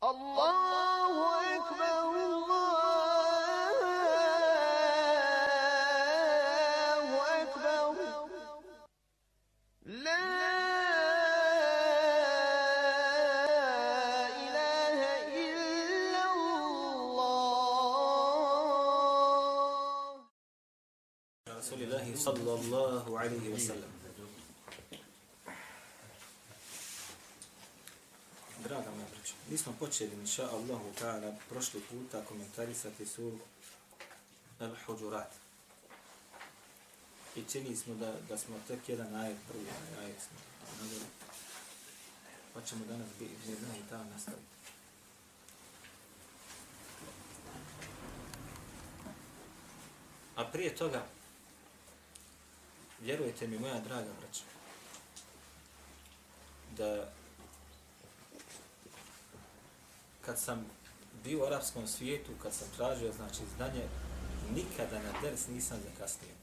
Allahu ekber, Allahu ekber. La ilahe illa Allah. Rasulillahi sallallahu alaihi wa sallam. Draga moja braća, mi smo počeli, inša Allahu ta'ala, prošli puta komentarisati suru Al-Huđurat. I čini smo da, da smo tek jedan ajet, prvi ajet smo nadali. Pa ćemo danas bi jedna i ta nastaviti. A prije toga, vjerujte mi, moja draga braća, da kad sam bio u arapskom svijetu, kad sam tražio znači znanje, nikada na ders nisam zakasnio.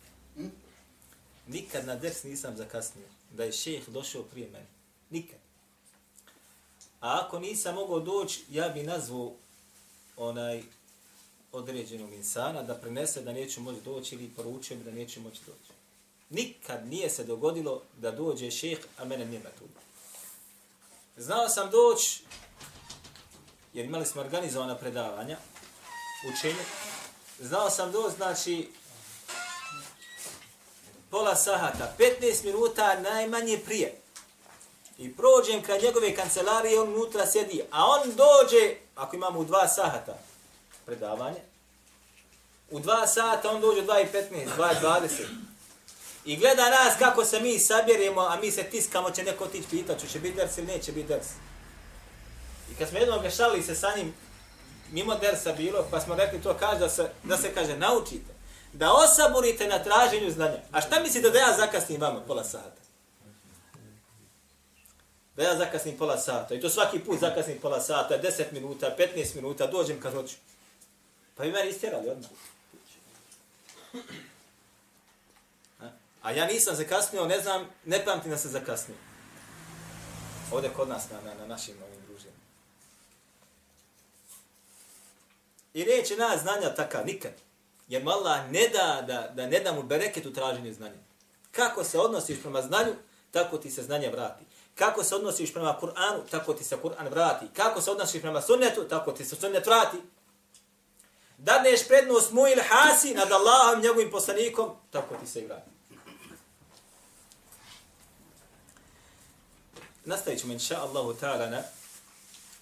Nikad na ders nisam zakasnio. Da je šeheh došao prije mene. Nikad. A ako nisam mogao doći, ja bi nazvao onaj određenog insana da prenese da neću moći doći ili poručio mi da neću moći doći. Nikad nije se dogodilo da dođe šeheh, a mene nema tu. Znao sam doći, jer imali smo organizovana predavanja, učenje. Znao sam do, znači, pola sahata, 15 minuta najmanje prije. I prođem kraj njegove kancelarije, on unutra sjedi, a on dođe, ako imamo u dva sahata predavanje, u dva sata on dođe u 2.15, 2.20. I gleda nas kako se mi sabjeremo, a mi se tiskamo, će neko tići pitati, će biti ders ili neće biti ders. I kad smo jednom šalili se sa njim, mimo dersa bilo, pa smo rekli to kaže da se, da se kaže, naučite, da osaborite na traženju znanja. A šta mislite da ja zakasnim vama pola sata? Da ja zakasnim pola sata. I to svaki put zakasnim pola sata, 10 minuta, 15 minuta, dođem kad hoću. Pa vi meni istjerali odmah. A? A ja nisam zakasnio, ne znam, ne pamtim da sam zakasnio. Ovdje kod nas na, na, na našim ovim I neće nas znanja takav nikad. Jer mu Allah ne da, da, da ne da mu bereket u traženju znanja. Kako se odnosiš prema znanju, tako ti se znanje vrati. Kako se odnosiš prema Kur'anu, tako ti se Kur'an vrati. Kako se odnosiš prema sunnetu, tako ti se sunnet vrati. Dadneš prednost mu ili hasi nad Allahom njegovim poslanikom, tako ti se i vrati. Nastavit ćemo, inša Allahu ta'ala, na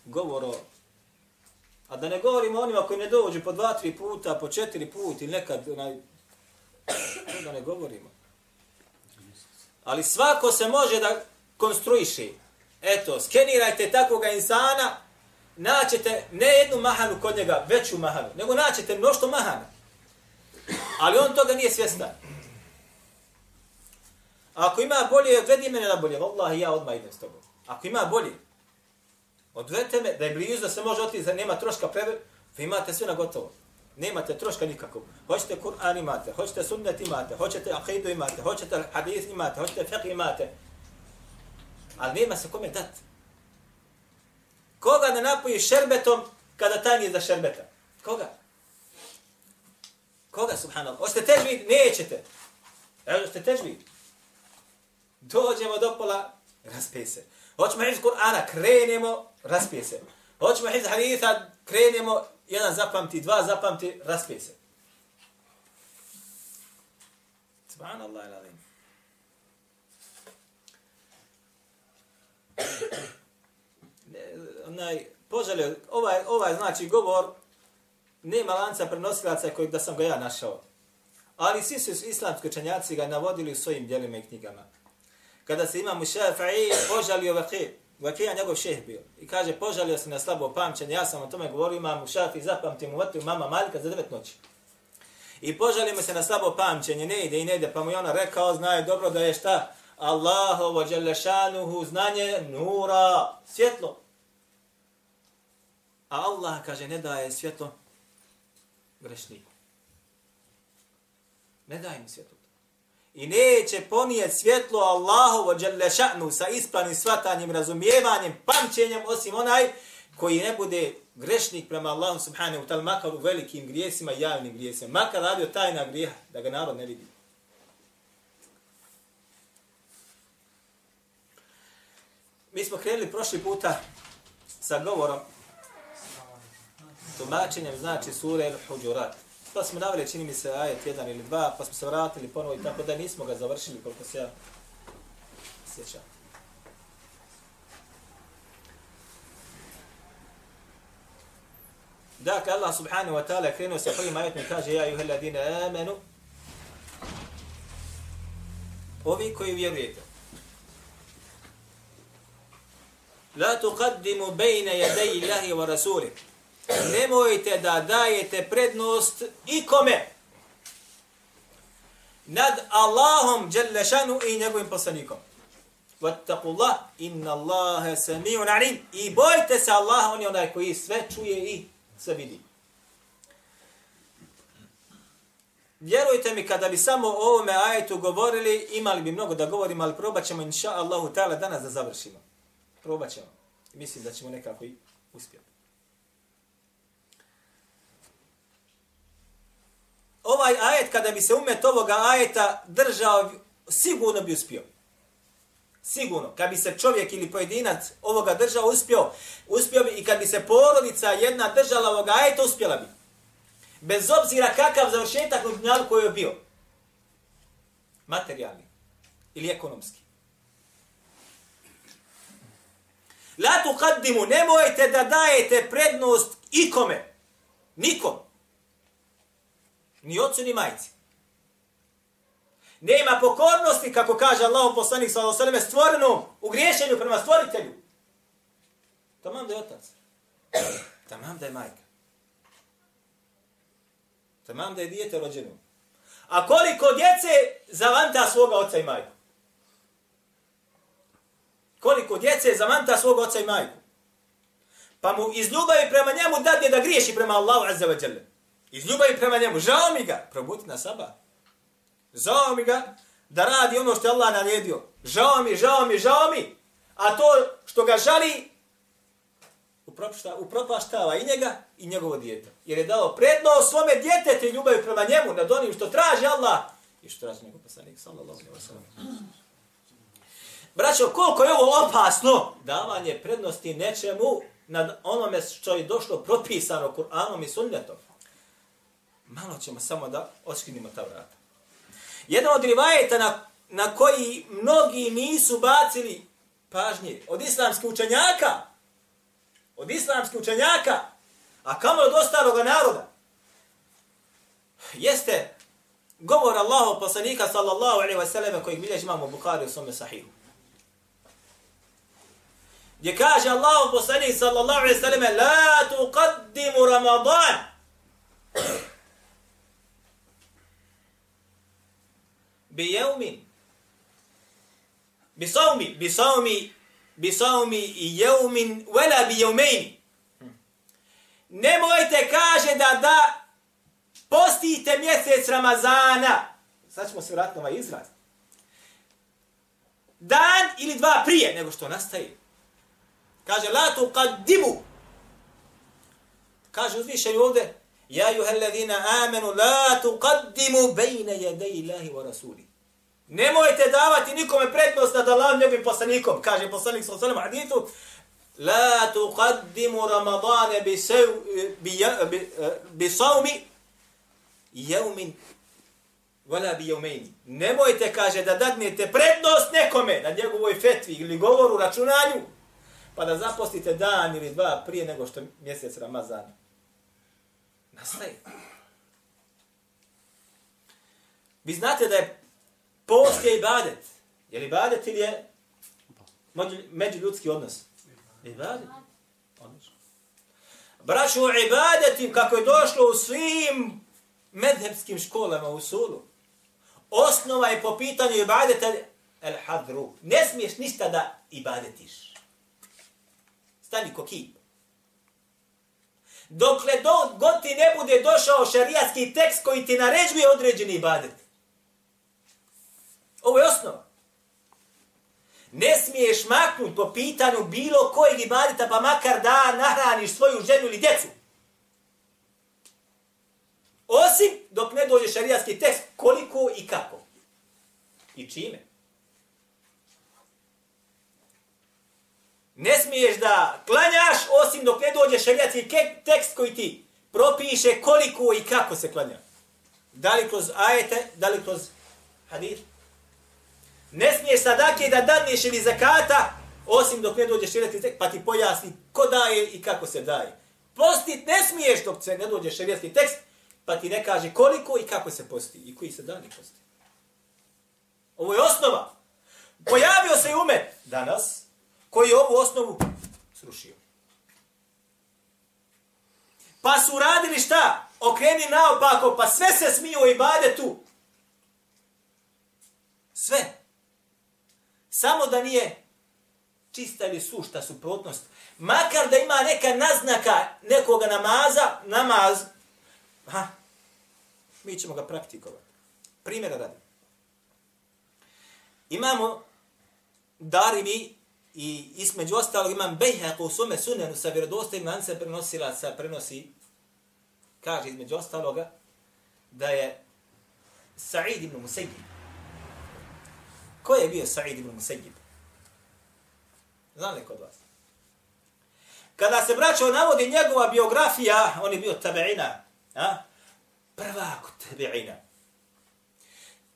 govor o A da ne govorimo onima koji ne dođu po dva, tri puta, po četiri puta ili nekad, onaj, da ne govorimo. Ali svako se može da konstruiše. Eto, skenirajte takvog insana, naćete ne jednu mahanu kod njega, veću mahanu, nego naćete mnošto mahana. Ali on toga nije svjestan. Ako ima bolje, odvedi mene na bolje. Wallahi, ja odmah idem s tobom. Ako ima bolje, Odvedite me da je blizu da se može otići, da nema troška preve, vi imate sve na gotovo. Nemate troška nikakvog. Hoćete Kur'an imate, hoćete sunnet imate, hoćete akidu imate, hoćete hadis imate, hoćete fiqh imate. Ali nema se kome dati. Koga ne napoji šerbetom kada taj nije za šerbeta? Koga? Koga, subhanallah? Hoćete težvi? Nećete. Evo, hoćete težvi? Dođemo do pola, raspe se. Hoćemo iz Kur'ana, krenemo, raspije se. Pa hoćemo iz haditha, krenemo, jedan zapamti, dva zapamti, raspije se. Subhanallah ilalim. Onaj, poželio, ovaj, ovaj znači govor, nema lanca prenosilaca kojeg da sam ga ja našao. Ali svi su islamski učenjaci ga navodili u svojim dijelima i knjigama kada se imam Šafi'i požalio Vakir, Vakija njegov šeh bio. I kaže, požalio se na slabo pamćenje, ja sam o tome govorio, imam Šafi, zapamtim mu vatru mama Malika za devet noći. I požalio se na slabo pamćenje, ne ide i ne ide, pa mu je ona rekao, znaje dobro da je šta? Allahovo dželešanuhu znanje nura, svjetlo. A Allah kaže, ne daje svjetlo grešniku. Ne daje mi svjetlo i neće ponijet svjetlo Allahovo dželešanu sa ispravnim svatanjem, razumijevanjem, pamćenjem, osim onaj koji ne bude grešnik prema Allahu subhanahu wa ta'ala, makar u velikim grijesima i javnim grijesima. Makar radio tajna grijeha, da ga narod ne vidi. Mi smo krenuli prošli puta sa govorom tumačenjem znači sure Al-Huđurat. Pa smo naveli, čini mi se, ajet jedan ili dva, pa smo se vratili ponovo i tako da nismo ga završili koliko se ja sjećam. Dakle, Allah subhanahu wa ta'ala krenuo sa prvim ajetom i kaže Ja juhel ladine amenu Ovi koji vjerujete La tuqaddimu bejne jedej Allahi wa rasulih nemojte da dajete prednost ikome nad Allahom Đelešanu i njegovim poslanikom. Vattakullah, inna Allahe sami'un alim. I bojte se Allaha, on je onaj koji sve čuje i sve vidi. Vjerujte mi, kada bi samo o ovome ajetu govorili, imali bi mnogo da govorimo, ali probat ćemo, inša Allahu ta'ala, danas da završimo. Probat ćemo. Mislim da ćemo nekako i uspjeti. Ovaj ajet, kada bi se umet ovoga ajeta držao, sigurno bi uspio. Sigurno. Kad bi se čovjek ili pojedinac ovoga držao, uspio, uspio bi i kad bi se porodica jedna držala ovoga ajeta, uspjela bi. Bez obzira kakav završetak u dnjalu koji je bio. Materijalni ili ekonomski. La tuqaddimu, nemojte da dajete prednost ikome. Nikom. Ni ocu, ni majci. Nema pokornosti, kako kaže Allah poslanik s.a.v. stvorenom u griješenju prema stvoritelju. Tamam da je otac. Tamam da je majka. Tamam da je dijete rođeno. A koliko djece zavanta svoga oca i majku? Koliko djece zavanta svoga oca i majku? Pa mu iz ljubavi prema njemu dadne da griješi prema Allahu azza wa jalla. Iz ljubavi prema njemu. Žao mi ga. Probuti na saba. Žao mi ga da radi ono što je Allah naredio. Žao mi, žao mi, žao mi. A to što ga žali upropaštava i njega i njegovo dijete. Jer je dao predno svome djetete ljubavi prema njemu nad onim što traži Allah i što traži njegov poslanik. Sallallahu alaihi wa sallam. Braćo, koliko je ovo opasno davanje prednosti nečemu nad onome što je došlo propisano Kur'anom i sunnetom malo ćemo samo da oskinimo ta vrata. Jedan od rivajeta na, na koji mnogi nisu bacili pažnje od islamskih učenjaka, od islamskih učenjaka, a kamo od ostalog naroda, jeste govor Allahu poslanika sallallahu alaihi wa sallam kojeg bilježi imamo Bukhari u svome sahihu. Gdje kaže Allah poslanik sallallahu alaihi wa sallam la tuqaddimu Ramadan bi jeumi, bi saumi, bi saumi, bi saumi i jeumin, vela bi jeumeni. Nemojte, kaže, da da postite mjesec Ramazana. Sad ćemo se vratiti na ovaj izraz. Dan ili dva prije nego što nastaje. Kaže, la tu kad dimu. Kaže, uzvišaju ovde, Ja juhel amenu la tuqaddimu bejne jedej Allahi wa rasuli. Nemojte davati nikome prednost nad Allahom njegovim poslanikom, kaže poslanik sallallahu alejhi ve sellem La tuqaddimu Ramadane bi saw bi sawmi yawmin wala bi yawmayn. Nemojte kaže da dadnete prednost nekome na njegovoj fetvi ili govoru računanju pa da zapostite dan ili dva prije nego što mjesec Ramazan nastaje. Vi znate da je post je ibadet. Je li ibadet ili je međuljudski odnos? Ibadet. Odlično. Braću, ibadetim kako je došlo u svim medhebskim školama u sulu. Osnova je po pitanju ibadeta el hadru. Ne smiješ ništa da ibadetiš. Stani ko kip. Dokle do, god ti ne bude došao šarijatski tekst koji ti naređuje određeni ibadet. Ovo je osnova. Ne smiješ maknuti po pitanju bilo kojeg ibadeta, pa makar da nahraniš svoju ženu ili djecu. Osim dok ne dođe šarijatski tekst koliko i kako. I čime. Ne smiješ da klanjaš osim dok ne dođe šerijatski tekst koji ti propiše koliko i kako se klanja. Da li kroz ajete, da li kroz hadith. Ne smiješ sadake da danješ ili zakata, osim dok ne dođe šerijatski tekst, pa ti pojasni ko daje i kako se daje. Postit ne smiješ dok se ne dođe šerijatski tekst, pa ti ne kaže koliko i kako se posti i koji se dani posti. Ovo je osnova. Pojavio se umet danas koji je ovu osnovu srušio. Pa su radili šta? Okreni naopako, pa sve se smiju i bade tu. Sve. Samo da nije čista ili sušta suprotnost. Makar da ima neka naznaka nekoga namaza, namaz, ha, mi ćemo ga praktikovati. Primjera radi. Imamo Darimi i između ostalog imam Bejhaq u sume sunenu sa vjerodostojim lancem prenosila sa prenosi kaže između ostaloga da je Sa'id ibn Musayyib. Ko je bio Sa'id ibn Musayyib? Znam li kod vas? Kada se braćo navodi njegova biografija, on je bio tabeina, a? prva tabeina.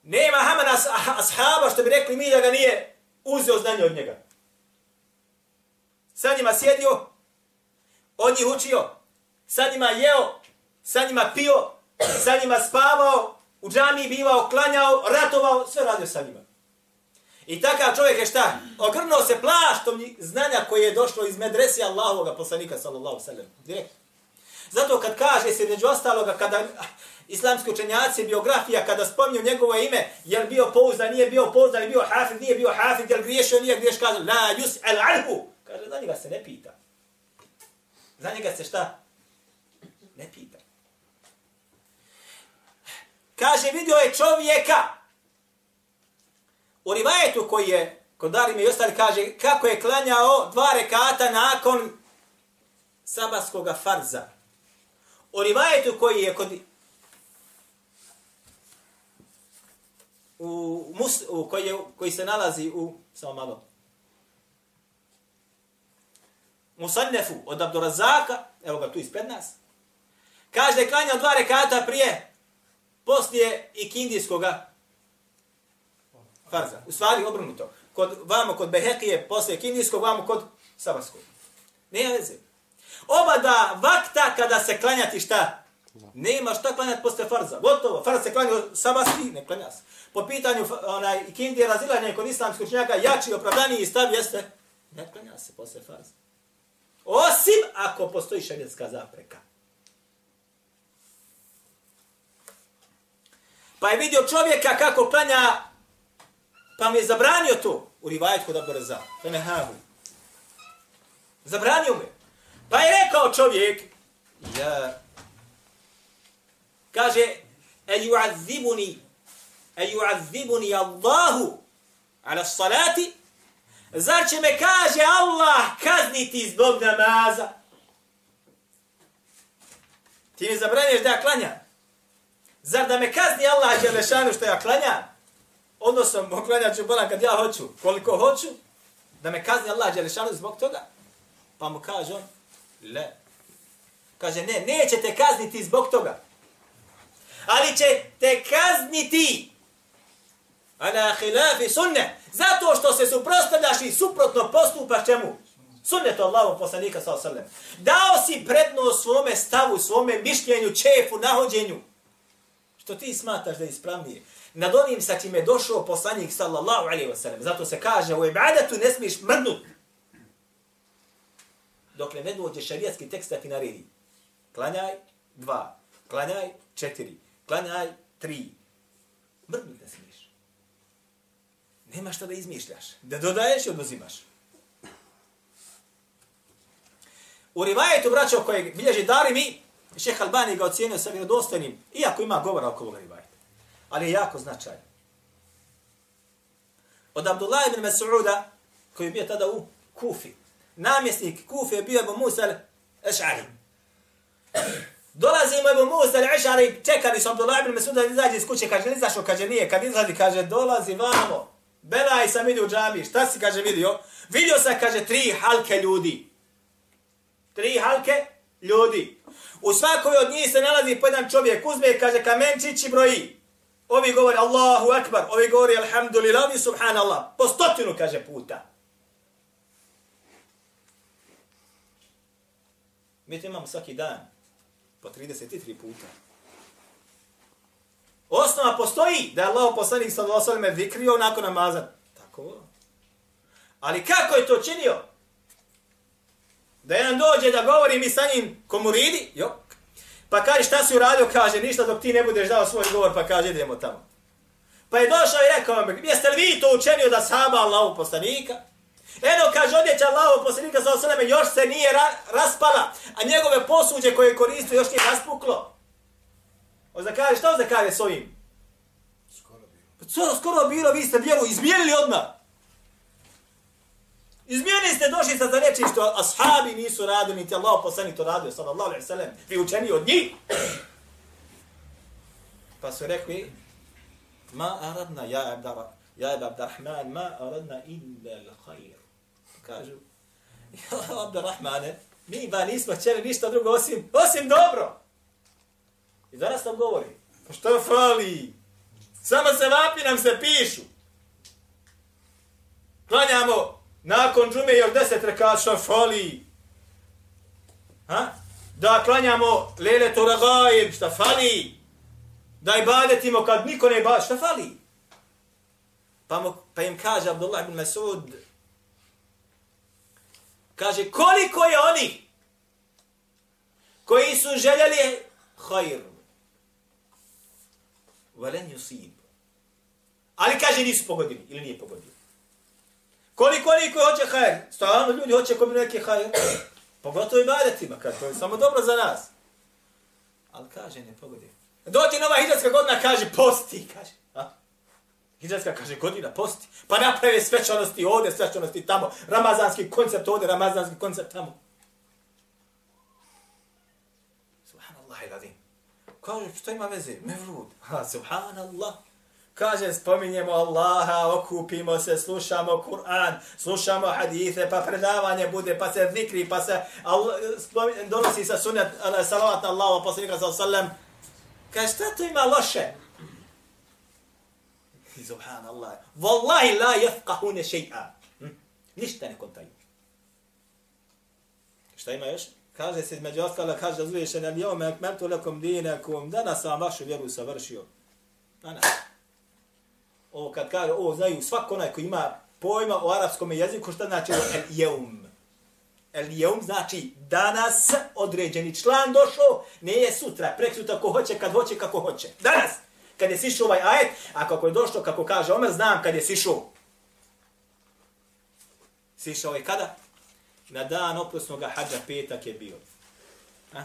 Nema hamana ashaba što bi rekli mi da ga nije uzeo znanje od njega. Sa njima sjedio, od njih učio, sa njima jeo, sa njima pio, sa njima spavao, u džami bivao, klanjao, ratovao, sve radio sa njima. I takav čovjek je šta? Ogrnuo se plaštom znanja koje je došlo iz medresi Allahovog poslanika, sallallahu sallam. Direkt. Zato kad kaže se među ostaloga, kada islamski učenjaci, biografija, kada spominju njegovo ime, jer bio pouzdan, nije bio pouzdan, je bio hafid, nije bio hafid, je griješio, nije griješ, kaže, la yus al. Kaže, za njega se ne pita. Za njega se šta? Ne pita. Kaže, vidio je čovjeka. U rivajetu koji je, kod Darime i ostali, kaže, kako je klanjao dva rekata nakon sabaskog farza. U rivajetu koji je kod u, mus, u koji, je, koji se nalazi u samo malo Musannefu od Abdurazaka, evo ga tu ispred nas, kaže da je klanjao dva rekata prije, poslije i kindijskoga farza. U stvari obrnuto. Kod, vamo kod Behekije, poslije kindijskog, vamo kod sabarskog. Nije veze. Oba da vakta kada se klanjati šta? Nema šta klanjati posle farza. Gotovo. Farz se klanja sabarski, ne klanja se. Po pitanju onaj, kindije razilanje kod islamskog činjaka, jači opravdaniji stav jeste, ne klanja se posle farza. Osim ako postoji šarijetska zapreka. Pa je vidio čovjeka kako klanja, pa mi je zabranio to u rivajet kod Abu To ne. Zabranio mi. Pa je rekao čovjek, ja, kaže, e ju'azibuni, e ju'azibuni Allahu ala salati, Zar će me kaže Allah kazniti zbog namaza? Ti mi zabranješ da ja klanjam. Zar da me kazni Allah Đelešanu što ja klanjam? Odnosno, klanjat ću bolan kad ja hoću. Koliko hoću? Da me kazni Allah Đelešanu zbog toga? Pa mu kaže on, le. Kaže, ne, neće te kazniti zbog toga. Ali će te kazniti ala khilafi sunne. Zato što se suprostavljaš i suprotno postupaš čemu? Sunnetu Allahu poslanika sa osallam. Dao si prednost svome stavu, svome mišljenju, čefu, nahođenju. Što ti smataš da je ispravnije. Nad onim sa čime je došao poslanik sallallahu alaihi wasallam. Zato se kaže u ibadetu ne smiješ mrnut. Dokle ne dođe šarijatski tekst da ti naredi. Klanjaj dva. Klanjaj četiri. Klanjaj tri. Mrnut ne smiješ. Nema šta da izmišljaš. Da dodaješ i oduzimaš. U rivajetu, braćo, kojeg bilježi dari mi, šeha Albani ga ocijenio sa vjerodostojnim, iako ima govora oko ovoga rivajeta. Ali je jako značajan. Od Abdullah ibn Mas'uda, koji je bio tada u Kufi. Namjesnik Kufi je bio Ebu Musa al-Eš'ari. Dolazimo Ebu Musa al-Ash'ari, čekali su Abdullah ibn Mas'uda da izađe iz kuće, kaže, izašao, kaže, nije, kad izlazi, kaže, dolazi vamo. Belaj sam vidio u džami, šta si, kaže, vidio? Vidio sam, kaže, tri halke ljudi. Tri halke ljudi. U svakoj od njih se nalazi po jedan čovjek, uzme, kaže, kamenčić i broji. Ovi govori Allahu Akbar, ovi govori Alhamdulillah, ovi Subhanallah. Po stotinu, kaže, puta. Mi to imamo svaki dan. Po 33 puta. Osnova postoji da je Allah poslanik sallallahu alejhi ve vikrio nakon namaza. Tako. Ali kako je to činio? Da jedan dođe da govori mi sa njim komuridi, jo. Pa kaže šta si uradio, kaže ništa dok ti ne budeš dao svoj govor, pa kaže idemo tamo. Pa je došao i rekao mi, jeste li vi to učenio da sahaba Allahu poslanika? Eno, kaže, odjeća Allahu poslanika sa osaleme, još se nije ra raspala, a njegove posuđe koje je koristio još nije raspuklo. Ozda kaže, šta ozda kaže s ovim? Skoro bilo. Pa skoro, skoro bilo, vi ste vjeru izmijenili odmah. Izmijenili ste, došli sa za reči što ashabi nisu radili, niti Allah poslanik to radio, sallallahu alaihi sallam, vi učeni od njih. Pa su rekli, ma aradna, ja Abdara, ja Abdarrahman, ma aradna illa l-khair. Kažu, ja Abdarrahmane, mi ba nismo htjeli ništa drugo osim, osim dobro. I danas nam govori, pa šta fali? Samo se vapi nam se pišu. Klanjamo nakon džume još deset rekat šta fali. Ha? Da klanjamo lele to ragaib, šta fali. Da ibadetimo kad niko ne ibadeti, šta fali. Pa, mu, pa im kaže Abdullah ibn Masud, kaže koliko je oni koji su željeli hajr. Velen yusib. Ali kaže nisu pogodili ili nije pogodio. Koliko oni koji hoće hajr? Stalno ljudi hoće koji neki hajr. Pogotovo ibadetima, kad to je samo dobro za nas. Ali kaže ne pogodi. Dođe nova hijđarska godina, kaže posti, kaže. A? Kaže godina, posti. Pa naprave svečanosti ovdje, svečanosti tamo. Ramazanski koncept ovdje, ramazanski koncept tamo. Subhanallah iladim. Kaže, što ima veze? Mevlud. Ha, subhanallah. Kaže, spominjemo Allaha, okupimo se, slušamo Kur'an, slušamo hadithe, pa predavanje bude, pa se zikri, pa se spominje, donosi se sunet, eh, salavat na Allaha, poslanika sa sallam. Kaže, šta to ima loše? Subhanallah. Wallahi la jefkahune še'a. Hm? Ništa ne kontaju. Šta ima još? Kaže se između ostala, kaže uzvišen, ali jome akmeltu lekom dinakum, danas sam vašu vjeru savršio. Danas. Ovo kad kaže, ovo znaju svako onaj koji ima pojma o arapskom jeziku, šta znači ovo el jeum. El jeum znači danas određeni član došao, ne je sutra, prek sutra ko hoće, kad hoće, kako hoće. Danas, kad je sišao ovaj ajet, a kako je došlo, kako kaže Omer, znam kad je sišao. Sišao je kada? Na dan oprosnog hađa petak je bio. A?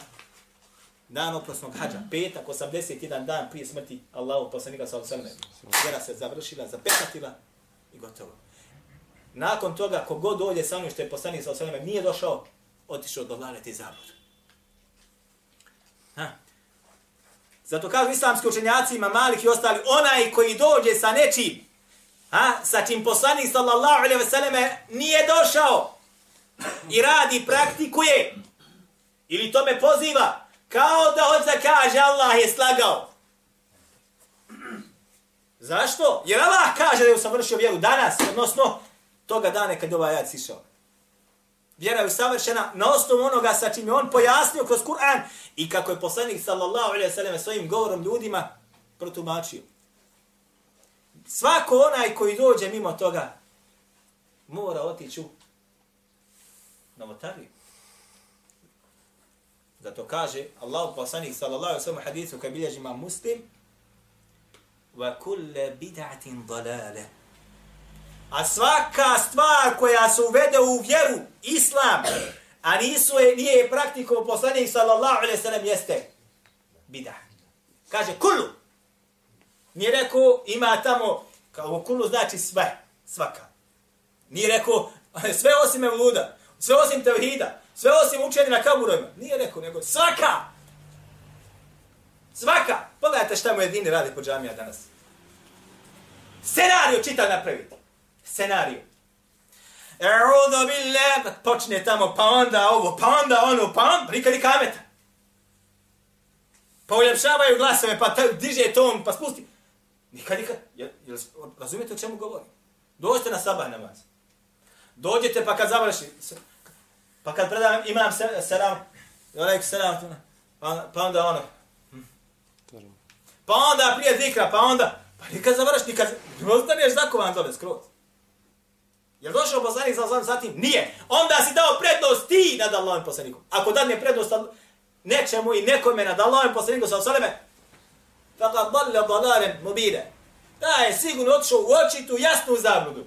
Dan oprosnog hađa, petak, 81 dan prije smrti Allahu poslanika sa osrme. Vjera se završila, zapekatila i gotovo. Nakon toga, kogod dođe sa onim što je poslanik sa osrme nije došao, otišao do vlaneti zabud. Ha? Zato kažu islamski učenjaci, ima malih i ostali, onaj koji dođe sa nečim, ha? sa čim poslanik sallallahu alaihi ve selleme nije došao, i radi, praktikuje, ili to me poziva, kao da hoće da kaže Allah je slagao. Zašto? Jer Allah kaže da je usavršio vjeru danas, odnosno toga dana kad je ovaj ajat sišao. Vjera je usavršena na osnovu onoga sa čim je on pojasnio kroz Kur'an i kako je poslanik sallallahu alaihi sallam svojim govorom ljudima protumačio. Svako onaj koji dođe mimo toga mora otići u novotariju. Zato kaže Allah poslanik sallallahu alejhi ve sellem hadisu koji bilježi imam Muslim wa kullu bid'atin dalale. A svaka stvar koja se uvede u vjeru, islam, a nisu je, nije je praktiko poslanik sallallahu alejhi ve sellem jeste bid'a. Kaže kullu. Nije rekao ima tamo kao kullu znači sve. Svaka. Nije rekao sve osim evluda sve osim Tevhida, sve osim učenja na kaburojima. Nije rekao, nego svaka. Svaka. Pogledajte šta mu jedini radi po džamija danas. Scenariju čita napraviti. Scenariju. E'udhu billah, pa počne tamo, pa onda ovo, pa onda ono, pa onda, prikadi kameta. Pa uljepšavaju glasove, pa ta, diže tom, pa spusti. Nikad, nikad. Jel, jel, razumijete o čemu govorim? Dođite na sabah namaz. Dođete pa kad završi, pa kad predam imam se, selam, alaikum selam, pa, pa onda ono, pa onda prije zikra, pa onda, pa nikad završ, nikad, ne ostaneš zakovan dole skroz. Je došao poslanik sa Allahom zatim? Nije. Onda si dao prednost ti nad Allahom poslanikom. Ako dadne prednost nečemu i nekome nad Allahom poslanikom sa osaleme, faqad dalle dalaren mubide. Da je sigurno otišao u očitu jasnu zabludu.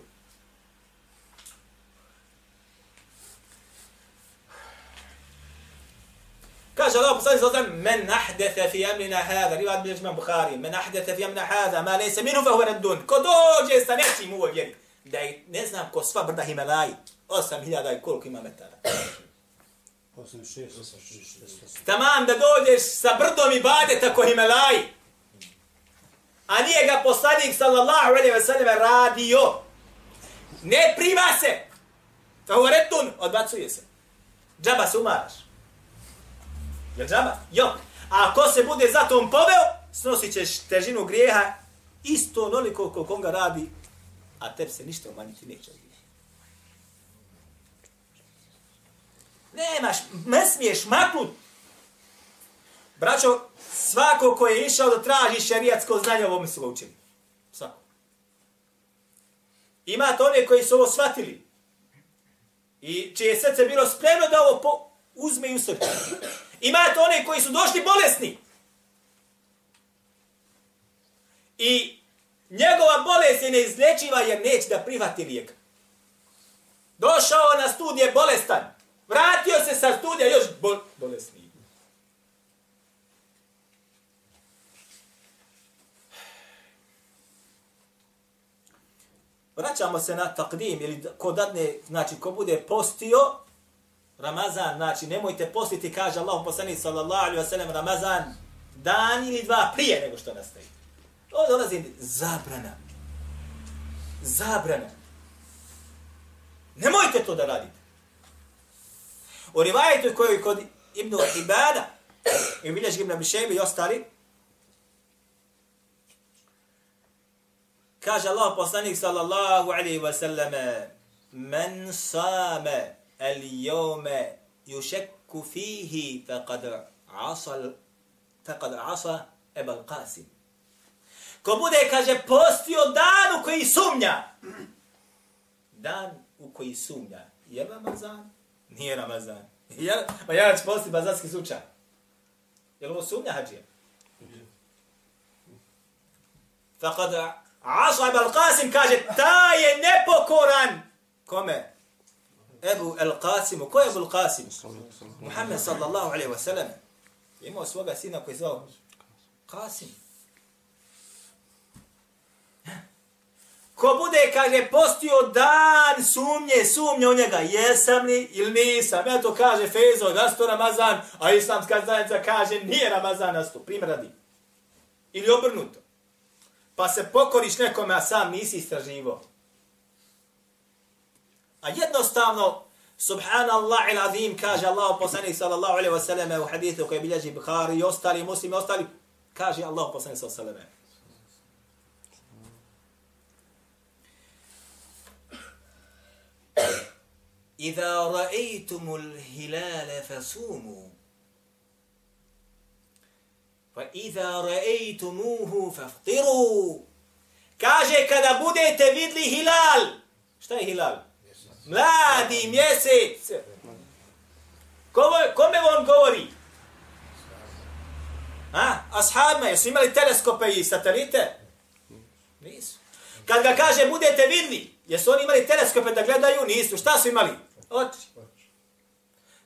Kaže Allah poslanik sa Allahom, men ahdethe fi amrina hada, rivad biljež imam Bukhari, men ahdethe fi amrina hada, ma lejse minu fa huve reddun. Ko dođe sa nečim u ovoj vjeri, da je, ne znam ko sva brda Himalaji, 8000 i koliko ima metara. 86, 86. Tamam da dođeš sa brdom i badeta ko Himalaji. A nije ga poslanik sallallahu alaihi wa sallam radio. Ne prima se. Favoretun odbacuje se. Džaba se umaraš. Jel džaba? Jo. A ako se bude za tom poveo, snosit ćeš težinu grijeha isto onoliko koliko on ga radi, a tebi se ništa umanjiti neće od grijeha. Nemaš, ne smiješ maknut. Braćo, svako ko je išao da traži šerijatsko znanje, ovo mi su ga učili. Svako. Imate one koji su ovo shvatili. I čije srce bilo spremno da ovo po, uzme i usrče. Imate one koji su došli bolesni. I njegova bolest je neizlečiva jer neće da prihvati lijek. Došao na studije bolestan. Vratio se sa studija još bol bolesni. Vraćamo se na takdim, ili ko dadne, znači ko bude postio, Ramazan, znači nemojte postiti, kaže Allah poslanik sallallahu alaihi wa sallam, Ramazan, dan ili dva prije nego što nastaje. To dolazi zabrana. Zabrana. Nemojte to da radite. U rivajetu koji kod Ibnu Ibada, i bilješ Ibn Abishaybi i ostali, Kaže Allah poslanik sallallahu alaihi wa sallam Men same al jome yušekku fihi faqad asa faqad asa ebal qasim. Ko bude, kaže, postio dan u koji sumnja. Dan u koji sumnja. Je Ramazan? Nije Ramazan. Ja, ma ja ću postiti bazarski slučaj. Je li ovo sumnja, hađije? Fakad Asu al-Qasim kaže, ta je nepokoran. Kome? Ebu al-Qasimu. Ko je Ebu al-Qasim? Muhammed sallallahu alaihi wa sallam. Imao svoga sina koji zvao Qasim. Ko bude, kaže, postio dan sumnje, sumnje u njega, jesam li ili nisam. Ja to kaže Fezo, da sto Ramazan, a islamska zajednica kaže, nije Ramazan na sto. Primjer radi. Ili obrnuto pa se pokoriš nekome, a sam nisi istraživo. A jednostavno, subhanallah il azim, kaže Allah poslani sallallahu alaihi wa sallam u hadithu koje bilježi Bukhari i ostali muslimi i ostali, kaže Allah poslani sallallahu alaihi wa Iza ra'aytumul hilala fasumu. Fa iza ra'aytumuhu faftiru. Kaže kada budete vidli hilal. Šta je hilal? Mladi mjesec. Kome, kome on govori? A, ashabima, jesu imali teleskope i satelite? Nisu. Kad ga kaže budete vidli, jesu oni imali teleskope da gledaju? Nisu. Šta su imali? Oči.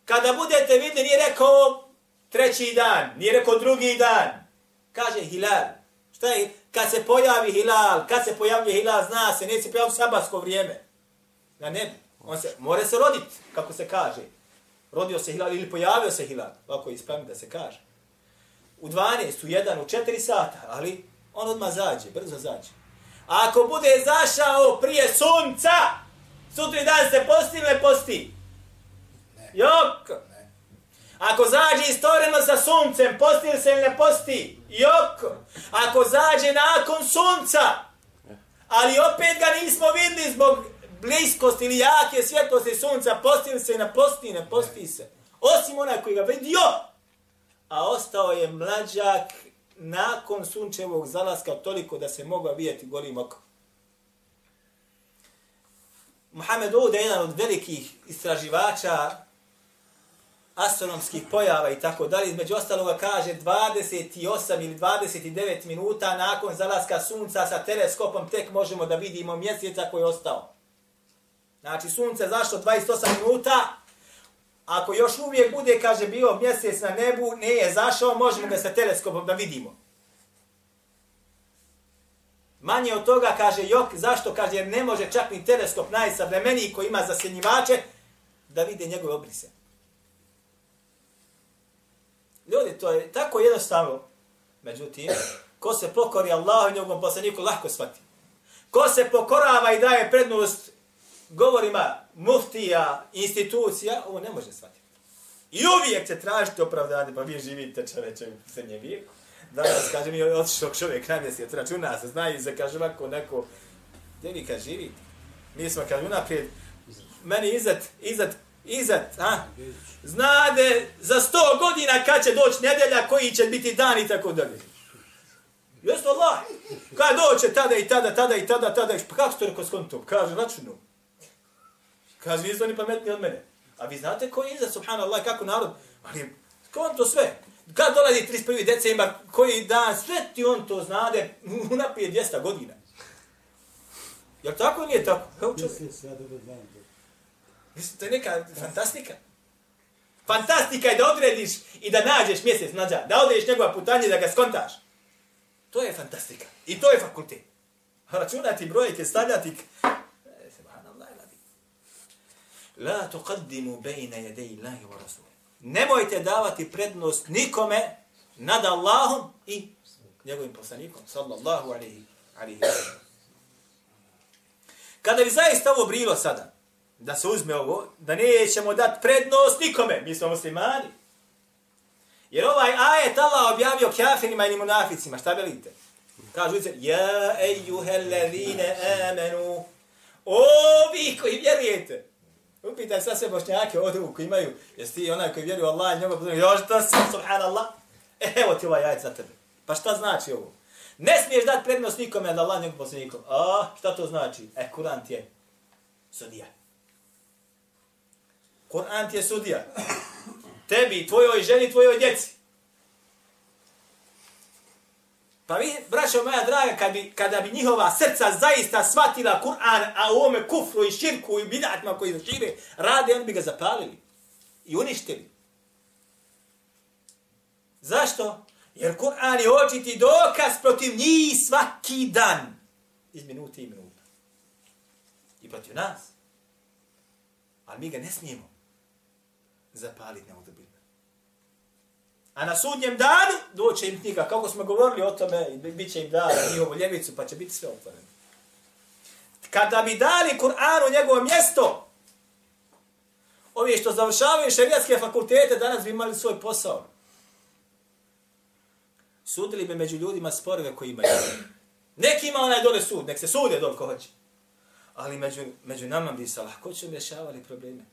Kada budete vidli, nije rekao treći dan, nije rekao drugi dan. Kaže hilal. Šta je? Kad se pojavi hilal, kad se pojavljuje hilal, zna se, neće se pojaviti sabatsko vrijeme. Na nebu. On se, more se rodit, kako se kaže. Rodio se hilal ili pojavio se hilal. Ovako je ispravno da se kaže. U 12, u 1, u 4 sata, ali on odmah zađe, brzo zađe. A ako bude zašao prije sunca, sutri dan se posti ili ne posti? Jok! Ako zađe istoreno sa suncem, posti li se ili ne posti? Jok! Ako zađe nakon sunca, ali opet ga nismo vidli zbog bliskosti ili jake svjetlosti sunca, posti li se i ne posti, ne posti se. Osim onaj koji ga vidio, a ostao je mlađak nakon sunčevog zalaska toliko da se mogao vidjeti golim okom. Muhammed Oud je jedan od velikih istraživača astronomskih pojava i tako dalje. Između ostaloga kaže 28 ili 29 minuta nakon zalaska sunca sa teleskopom tek možemo da vidimo mjeseca koji je ostao. Znači sunce zašto 28 minuta, ako još uvijek bude, kaže, bio mjesec na nebu, ne je zašao, možemo ga sa teleskopom da vidimo. Manje od toga, kaže Jok, zašto? Kaže, jer ne može čak ni teleskop najsavremeniji koji ima zasjenjivače da vide njegove obrise. Ljudi, to je tako jednostavno. Međutim, ko se pokori Allahu i njegovom poslaniku, lahko shvati. Ko se pokorava i daje prednost govorima muftija, institucija, ovo ne može shvatiti. I uvijek će tražiti opravdanje, pa vi živite čoveče u srednje vijeku. Danas, kaže mi, otišao čovjek na mjesec, računa se, zna i za, kaže ovako neko, gdje vi kad živite? Mi smo, kaže, unaprijed, meni izad, izad, izad, a? Znade za sto godina kad će doći nedjelja, koji će biti dan i tako dalje. Jesu Allah, kad doće tada i tada, tada i tada, tada, pa kako ste rekao skonto? Kaže, računom. Kaže, vi ste oni pametni od mene. A vi znate ko je iza, subhanallah, kako narod, ali skonto sve. Kad dolazi 31. decembar, koji dan, sve ti on to znade, unapije 200 godina. Jel tako nije tako? Evo čovjek. Mislim, to je neka fantastika. Fantastika je da odrediš i da nađeš mjesec nađa, da odrediš njegova putanje da ga skontaš. To je fantastika. I to je fakultet. Računati brojke, stavljati... La tuqaddimu bejna jedej Allahi wa rasul. Nemojte davati prednost nikome nad Allahom i njegovim poslanikom, sallallahu alaihi, alaihi Kada bi zaista ovo brilo sada, da se uzme ovo, da nećemo dati prednost nikome, mi smo muslimani. Jer ovaj ajet Allah objavio kafirima i munaficima, šta velite? Kažu se, ja ejuhel levine amenu, o koji vjerujete. Upitaj sad sve bošnjake ovdje koji imaju, jesi ti onaj koji vjeruje Allah i njegov još to si, subhanallah. E, evo ti ovaj ajet za tebe. Pa šta znači ovo? Ne smiješ dati prednost nikome da Allah njegov poslanikom. A, šta to znači? E, Kur'an ti je sudija. Kur'an ti je sudija. Tebi, tvojoj ženi, tvojoj djeci. Pa vi, braćo moja draga, kad bi, kada bi njihova srca zaista shvatila Kur'an, a u ome kufru i širku i bidatima koji šire, rade, oni bi ga zapalili i uništili. Zašto? Jer Kur'an je očiti dokaz protiv njih svaki dan. Iz minuta i minuta. I protiv nas. Ali mi ga ne smijemo zapaliti na udobinu. A na sudnjem danu doće im knjiga, kako smo govorili o tome, bit će im dana njihovu ljevicu, pa će biti sve otvoreno. Kada bi dali Kur'anu njegovo mjesto, ovi što završavaju šerijatske fakultete, danas bi imali svoj posao. Sudili bi među ljudima sporove koji imaju. Neki ima onaj dole sud, nek se sude dole ko hoće. Ali među, među nama bi se lahko će rješavali probleme.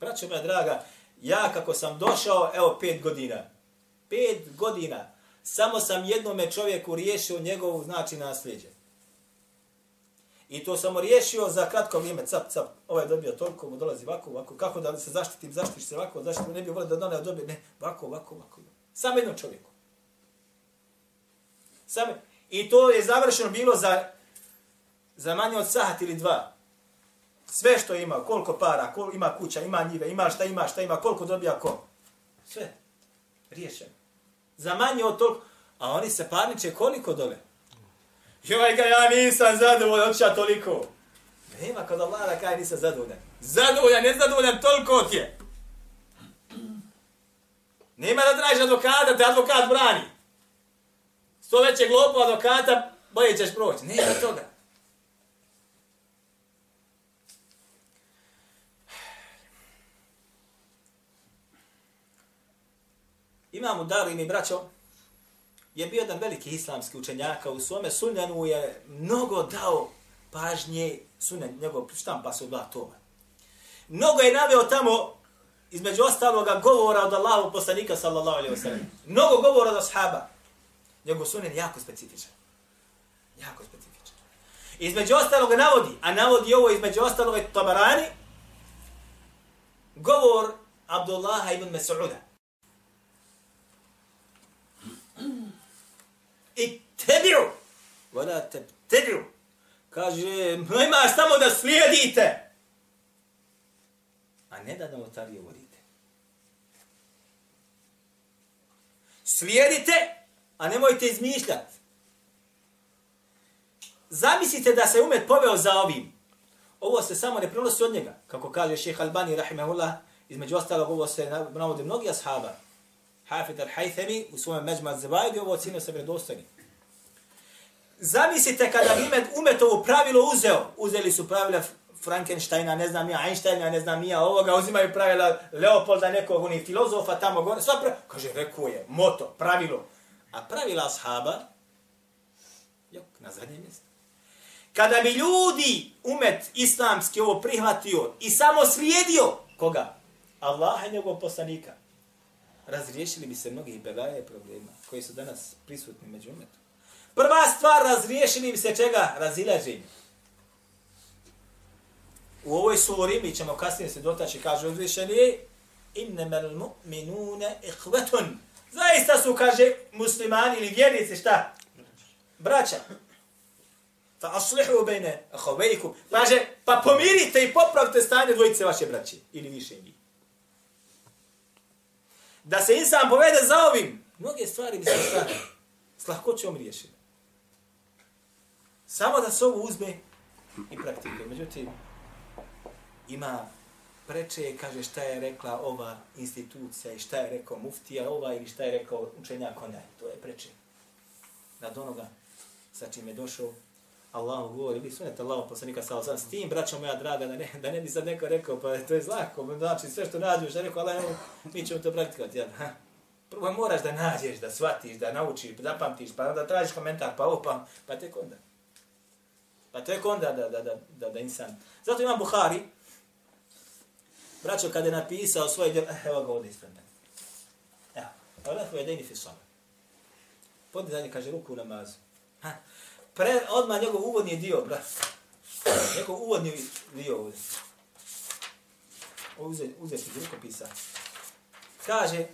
Braćo moja draga, ja kako sam došao, evo pet godina, pet godina, samo sam jednome čovjeku riješio njegovu znači nasljeđe. I to sam riješio za kratko vrijeme, cap, cap, ovaj je dobio toliko, mu dolazi ovako, ovako, kako da se zaštitim, zaštiš se ovako, zaštitim, ne bi volio da donaj dobije, ne, ovako, ovako, ovako. Samo jednom čovjeku. Samo, I to je završeno bilo za, za manje od sahat ili dva. Sve što ima, koliko para, koliko ima kuća, ima njive, ima šta ima, šta ima, koliko dobija ko. Sve. Riješen. Za manje od toliko. A oni se parniče koliko dole? Joj ga, ja nisam zadovoljan, otiša toliko. Nema kod Allah da kaj nisam zadovoljan. Zadovoljan, ne zadovoljan, toliko ti je. Nema da tražiš advokata, te advokat brani. Sto većeg lopu advokata, bolje ćeš proći. Nema toga. Imam u i braćo, je bio jedan veliki islamski učenjaka, u svome sunjanu je mnogo dao pažnje, sunjan njegov štampa su dva toma. Mnogo je naveo tamo, između ostaloga, govora od Allahu poslanika, sallallahu alaihi wa sallam. Mnogo govora od ashaba. Njegov sunen je jako specifičan. Jako specifičan. Između ostaloga navodi, a navodi ovo između ostaloga Tabarani, govor Abdullaha ibn Mas'uda. Ittabi'u, wala tabtadi'u. Kaže, ima samo da slijedite. A ne da novotarije vodite. Slijedite, a nemojte izmišljati. Zamislite da se umet poveo za ovim. Ovo se samo ne prenosi od njega. Kako kaže šeha Albani, rahimahullah, između ostalog ovo se navode mnogi ashaba. Hafid al-Haythami u svojem međma Zebajdi ovo ocjenio se vredostojni. Zamislite kada bi umet, umet ovo pravilo uzeo. Uzeli su pravila Frankensteina, ne znam ja, Einsteina, ne znam ja, ovoga, uzimaju pravila Leopolda, nekog onih filozofa tamo gore. Sva pra... Kaže, rekao je, moto, pravilo. A pravila ashaba, jok, na zadnje mjesto. Kada bi ljudi, umet islamski ovo prihvatio i samo slijedio, koga? Allaha i njegovog poslanika razriješili bi se mnogi belaje problema koji su danas prisutni među umetom. Prva stvar, razriješili bi se čega? Razilaženje. U ovoj suri, mi ćemo kasnije se dotaći, kaže uzvišeni, innemel mu'minune ihvetun. Zaista su, kaže, muslimani ili vjernici, šta? Braća. Fa aslihu bejne ahovejkum. Kaže, pa pomirite i popravite stanje dvojice vaše braće. Ili više njih da se insan povede za ovim, mnoge stvari bi se šta s lahkoćom riješile. Samo da se ovo uzme i praktike. Međutim, ima preče, kaže šta je rekla ova institucija i šta je rekao muftija ova ili šta je rekao učenjak onaj. To je preče. Nad onoga sa čim je došao Allahu govori, ili sunet Allahu poslanika sa sam s tim, braćo moja draga, da ne, da ne bi sad neko rekao, pa to je zlako, pa znači sve što nađeš, da rekao, Allah, mi ćemo to praktikovati, jel? Prvo moraš da nađeš, da shvatiš, da naučiš, da pamtiš, pa onda tražiš komentar, pa opam, pa, tek onda. Pa tek onda da, da, da, da, da insan. Zato imam Buhari, braćo, kada je napisao svoje djel, eh, evo ga ovdje ispred mene. Evo, ovo je fi fisome. Podizanje, kaže, ruku u namazu. Ha, pre, odmah njegov uvodni dio, brat. Njegov uvodni dio ovdje. Uzeti, uzeti rukopisa. Kaže,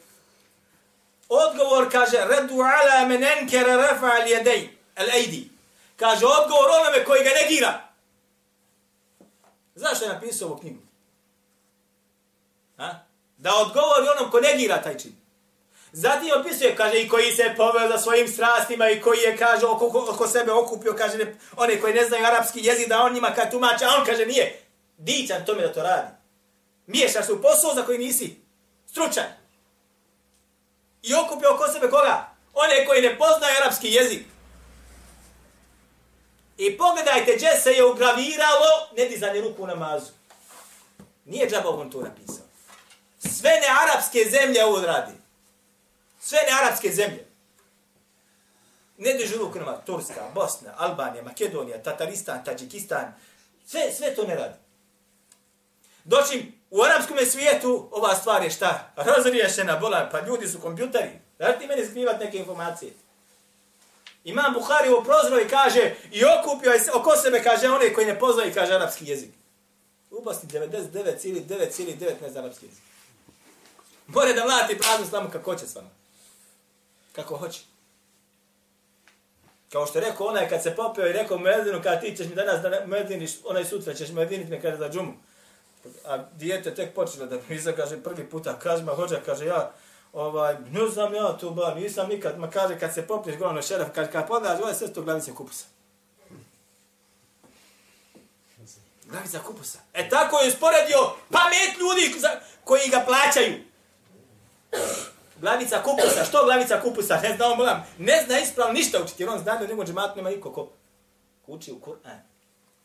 odgovor kaže, redu ala men enkere refa al jedej, al ejdi. Kaže, odgovor onome koji ga negira. Znaš što je napisao ovu knjigu? Ha? Da odgovori onom ko negira taj čin. Zatim opisuje, kaže, i koji se poveo za svojim strastima i koji je, kaže, oko, oko sebe okupio, kaže, ne, one koji ne znaju arapski jezik, da on njima kad tumače, a on kaže, nije. Dićan tome da to radi. Miješaš se u posao za koji nisi stručan. I okupio oko sebe koga? One koji ne poznaju arapski jezik. I pogledajte, gdje se je ugraviralo nedizanje ruku na mazu. Nije džaba kontura to napisao. Sve ne arapske zemlje ovo radi. Sve ne arapske zemlje. Ne dižu ruku nama, Turska, Bosna, Albanija, Makedonija, Tataristan, Tadžikistan, sve, sve to ne radi. Doći u arapskom svijetu ova stvar je šta? Razriješena bola, pa ljudi su kompjuteri. Da ti meni skrivat neke informacije? Imam Buhari u prozoro i kaže, i okupio je oko sebe, kaže, one koji ne poznaju, kaže, arapski jezik. U Bosni 99,9,9 ne zna arapski jezik. More da mlati praznu slamu kako će s vama kako hoće. Kao što je rekao onaj kad se popeo i rekao Medinu, kada ti ćeš mi danas da Mediniš, onaj sutra ćeš Medinit me kada za džumu. A dijete tek počelo da mi kaže prvi puta, kaže ma hođa, kaže ja, ovaj, ne znam ja to ba, nisam nikad, ma kaže kad se popiš glavno šeref, kaže kada podaš, ovaj sve glavice kupusa. Glavica kupusa. E tako je usporedio pamet ljudi koji ga plaćaju. Glavica kupusa. Što glavica kupusa? Ne zna on bolam. Ne zna ispravno ništa učiti. Jer on zna da u njegov džematu nema niko ko uči u Kur'an.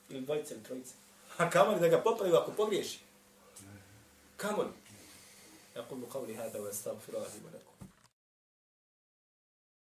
Ili dvojice ili trojice. A kamo da ga popravi ako pogriješi? Kamo li? Ja kulu qavli hada wa astagfiru Allah.